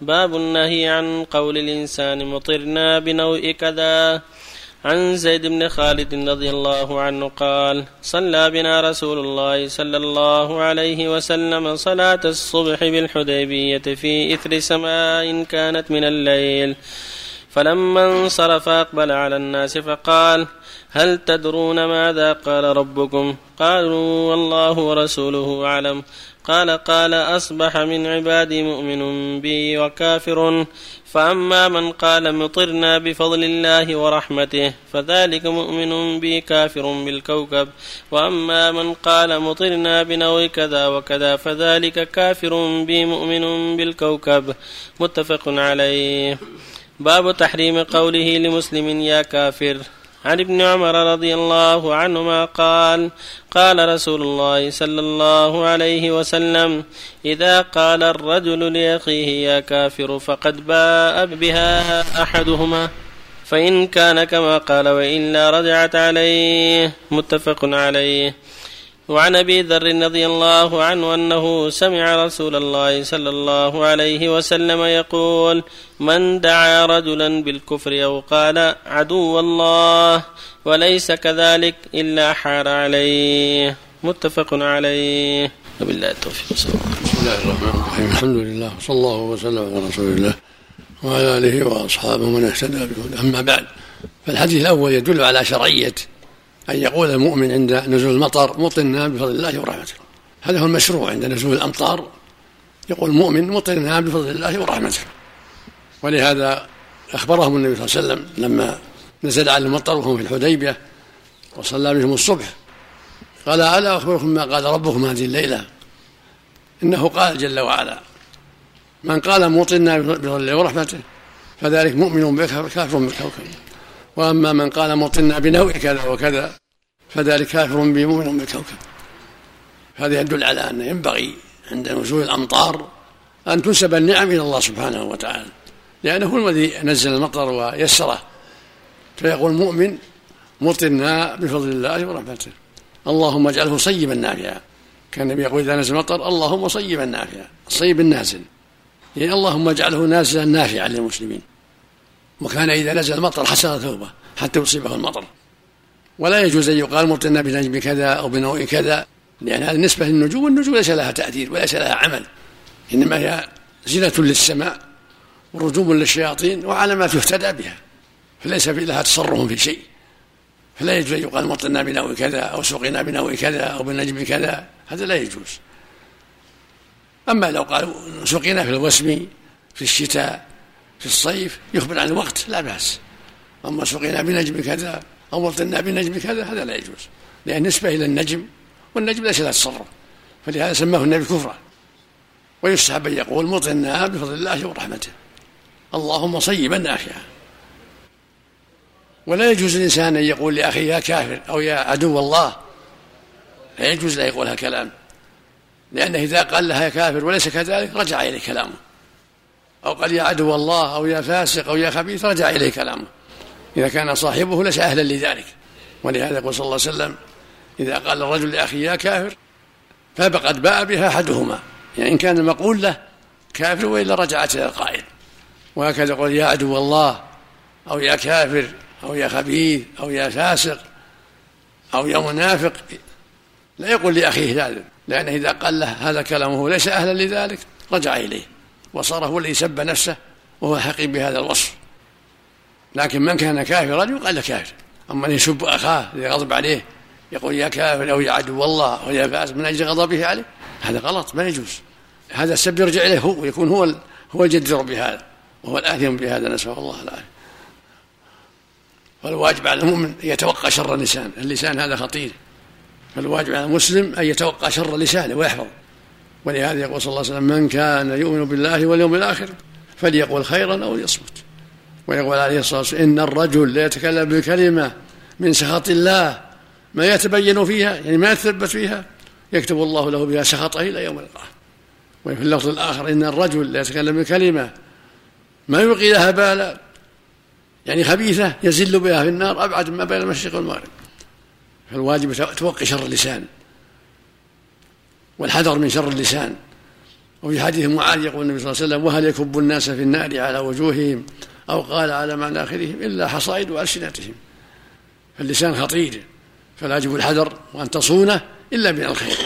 باب النهي عن قول الإنسان مطرنا بنوء كذا. عن زيد بن خالد رضي الله عنه قال صلى بنا رسول الله صلى الله عليه وسلم صلاة الصبح بالحديبية في إثر سماء كانت من الليل. فلما انصرف أقبل على الناس فقال هل تدرون ماذا قال ربكم؟ قالوا والله ورسوله أعلم. قال قال أصبح من عبادي مؤمن بي وكافر. فأما من قال مطرنا بفضل الله ورحمته فذلك مؤمن بي كافر بالكوكب. وأما من قال مطرنا بنوي كذا وكذا فذلك كافر بي مؤمن بالكوكب. متفق عليه. باب تحريم قوله لمسلم يا كافر. عن ابن عمر رضي الله عنهما قال قال رسول الله صلى الله عليه وسلم إذا قال الرجل لأخيه يا كافر فقد باء بها أحدهما فإن كان كما قال وإلا رجعت عليه متفق عليه. وعن أبي ذر رضي الله عنه أنه سمع رسول الله صلى الله عليه وسلم يقول من دعا رجلا بالكفر أو قال عدو الله وليس كذلك إلا حار عليه. متفق عليه. وبالله التوفيق. بسم الله الرحمن الرحيم. الحمد لله صلى الله وسلم على رسول الله وعلى آله وأصحابه من اهتدى بهدى أما بعد فالحديث الأول يدل على شرعية أن يقول المؤمن عند نزول المطر مطرنا بفضل الله ورحمته. هذا هو المشروع عند نزول الأمطار. يقول المؤمن مطرنا بفضل الله ورحمته. ولهذا أخبرهم النبي صلى الله عليه وسلم لما نزل على المطر وهم في الحديبية وصلى بهم الصبح قال ألا أخبركم ما قال ربكم هذه الليلة؟ إنه قال جل وعلا من قال مطرنا بفضل الله ورحمته فذلك مؤمن بك كافر بالكوكب وأما من قال مطنا بنوع كذا وكذا فذلك كافر بمؤمن بالكوكب. هذا يدل على أن ينبغي عند نزول الأمطار أن تنسب النعم إلى الله سبحانه وتعالى. لأنه هو الذي نزل المطر ويسره. فيقول المؤمن مطرنا بفضل الله ورحمته. اللهم اجعله صيبا نافعا. كان النبي يقول إذا نزل المطر اللهم صيبا نافعا. الصيب النازل يعني اللهم اجعله نازلا نافعا للمسلمين. وكان إذا نزل المطر حسن ثوبه حتى يصيبه المطر. ولا يجوز أن يقال مطرنا بنجم كذا أو بنوع كذا لأن هذه نسبة للنجوم والنجوم ليس لها تأثير وليس لها عمل إنما هي زينة للسماء ورجوم للشياطين وعلامات يهتدى بها فليس لها تصرف في شيء. فلا يجوز أن يقال مطرنا بنوع كذا أو سقنا بنوع كذا أو بنجم كذا هذا لا يجوز. أما لو قالوا سقنا في الوسم في الشتاء في الصيف يخبر عن الوقت لا بأس. أما سقينا بنجم كذا أو وطنا بنجم كذا هذا لا يجوز. لأن نسبة إلى النجم والنجم ليس له تصرف فلهذا سماه النبي كفرا. ويستحب أن يقول مطرنا بفضل الله ورحمته. اللهم صيبا نافعا ولا يجوز الإنسان أن يقول لأخيه يا كافر أو يا عدو الله لا يجوز لا يقول كلام. لأنه إذا قال لها يا كافر وليس كذلك رجع إليه كلامه. أو قال يا عدو الله أو يا فاسق أو يا خبيث رجع إليه كلامه إذا كان صاحبه ليس أهلا لذلك. ولهذا يقول صلى الله عليه وسلم إذا قال الرجل لأخيه يا كافر فقد باء بها أحدهما. يعني إن كان المقول له كافر وإلا رجعت إلى القائل. وهكذا يقول يا عدو الله أو يا كافر أو يا خبيث أو يا فاسق أو يا منافق لا يقول لأخيه ذلك. لأنه إذا قال له هذا كلامه ليس أهلا لذلك رجع إليه. وصار هو الذي سب نفسه وهو حقيق بهذا الوصف. لكن من كان كافرا يقال له كافر. أما أن يسب أخاه اذا غضب عليه يقول يا كافر أو يا عدو الله أو يا فاس من أجل غضبه عليه؟ هذا غلط ما يجوز. هذا السب يرجع إليه هو ويكون هو هو الجدير بهذا وهو الآثم بهذا نسأل الله العافية. فالواجب على المؤمن أن يتوقع شر اللسان. اللسان هذا خطير. فالواجب على المسلم أن يتوقع شر لسانه ويحفظ ولهذا يقول صلى الله عليه وسلم من كان يؤمن بالله واليوم الآخر فليقول خيرا أو ليصمت. ويقول عليه الصلاة والسلام إن الرجل لا يتكلم بكلمة من سخط الله ما يتبين فيها يعني ما يتثبت فيها يكتب الله له بها سخطه إلى يوم القيامة. وفي اللفظ الآخر إن الرجل لا يتكلم بكلمة ما يلقي لها بالا يعني خبيثة يزل بها في النار أبعد ما بين المشرق والمغرب. فالواجب توقي شر اللسان. والحذر من شر اللسان. وفي حديث معاذ يقول النبي صلى الله عليه وسلم وهل يكب الناس في النار على وجوههم أو قال على مناخرهم إلا حصائد ألسنتهم فاللسان خطير فلا يجب الحذر وأن تصونه إلا من الخير.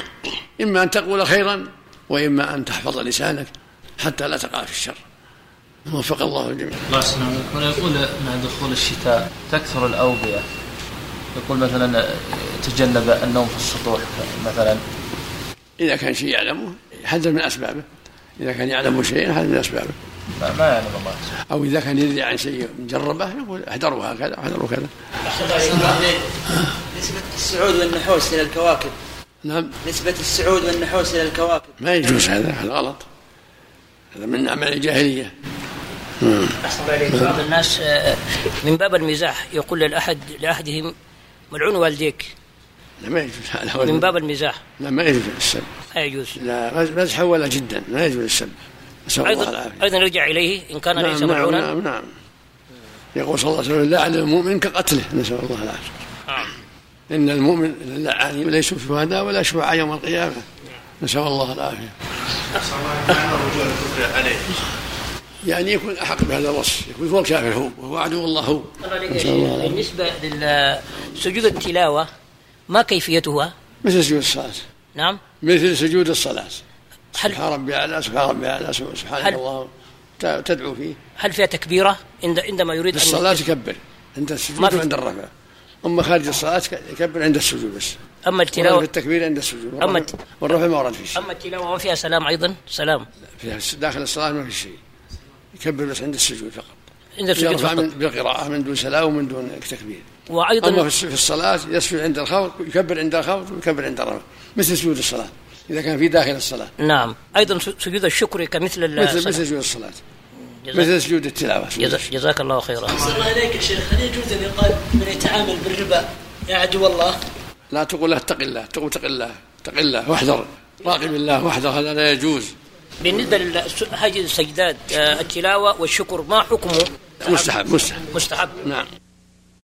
إما أن تقول خيرا وإما أن تحفظ لسانك حتى لا تقع في الشر. وفق الله الجميع. الله يسلمك. هنا يقول مع دخول الشتاء تكثر الأوبئة. يقول مثلا تجنب النوم في السطوح مثلا. إذا كان شيء يعلمه يحذر من أسبابه. إذا كان يعلم شيئا يحذر من أسبابه. ما, ما يعلم الله. أو إذا كان يدري عن شيء مجربه يقول احذروا هكذا احذروا كذا. نسبة السعود والنحوس إلى الكواكب. نعم. نسبة السعود والنحوس إلى الكواكب. ما يجوز هذا هذا غلط. هذا من أعمال الجاهلية. بعض الناس آه، من باب المزاح يقول للأحد لأحدهم ملعون والديك لا ما يجوز. هذا من باب المزاح لا ما يجوز السب. لا يجوز. لا مزحا ولا جدا. ما يجوز السب. نسأل الله أيضا العافية. أيضا نرجع إليه إن كان ليس نعم نعم, ملعونا نعم نعم. يقول صلى الله عليه وسلم لعن المؤمن كقتله. نسأل الله العافية. نعم. إن المؤمن اللعان ليسوا شهداء ولا شفعاء يوم القيامة. نسأل الله العافية. يعني يكون أحق بهذا الوصف. يكون هو الكافر هو وهو عدو الله هو. الله بالنسبة لسجود التلاوة ما كيفيتها؟ مثل سجود الصلاة. نعم. مثل سجود الصلاة. هل سبحان ربي أعلى سبحان ربي أعلى سبحان هل- الله. تدعو فيه. هل فيها تكبيرة؟ عند عندما يريد في أن الصلاة يكبر عند السجود وعند الرفع أما خارج الصلاة يكبر عند السجود بس. أما ورد في التلاوة التكبير عند السجود. أما والرفع- ما ورد في شيء. أما التلاوة ما فيها سلام أيضا؟ سلام. فيها داخل الصلاة ما في شيء. يكبر بس عند السجود فقط. عند السجود يرفع من فقط بالقراءة من دون سلام ومن دون تكبير. أما وأيضا في الس- في الصلاة يسجد عند الخوف يكبر عند الخوف ويكبر عند الرفع مثل سجود الصلاة إذا كان في داخل الصلاة. نعم. أيضا س- سجود الشكر كمثل مثل الصلاة. مثل سجود الصلاة. جزاك, مثل سجود التلاوة. جزاك الله خيرا. أحسن الله إليك يا شيخ. هل يجوز أن يقال من يتعامل بالربا يا عدو الله؟ لا تقول له اتق الله تقول اتق الله اتق الله واحذر. راقب الله واحذر. هذا لا يجوز. بالنسبة لهذه السجدات آه، التلاوة والشكر ما حكمه؟ مستحب مستحب. مستحب. نعم.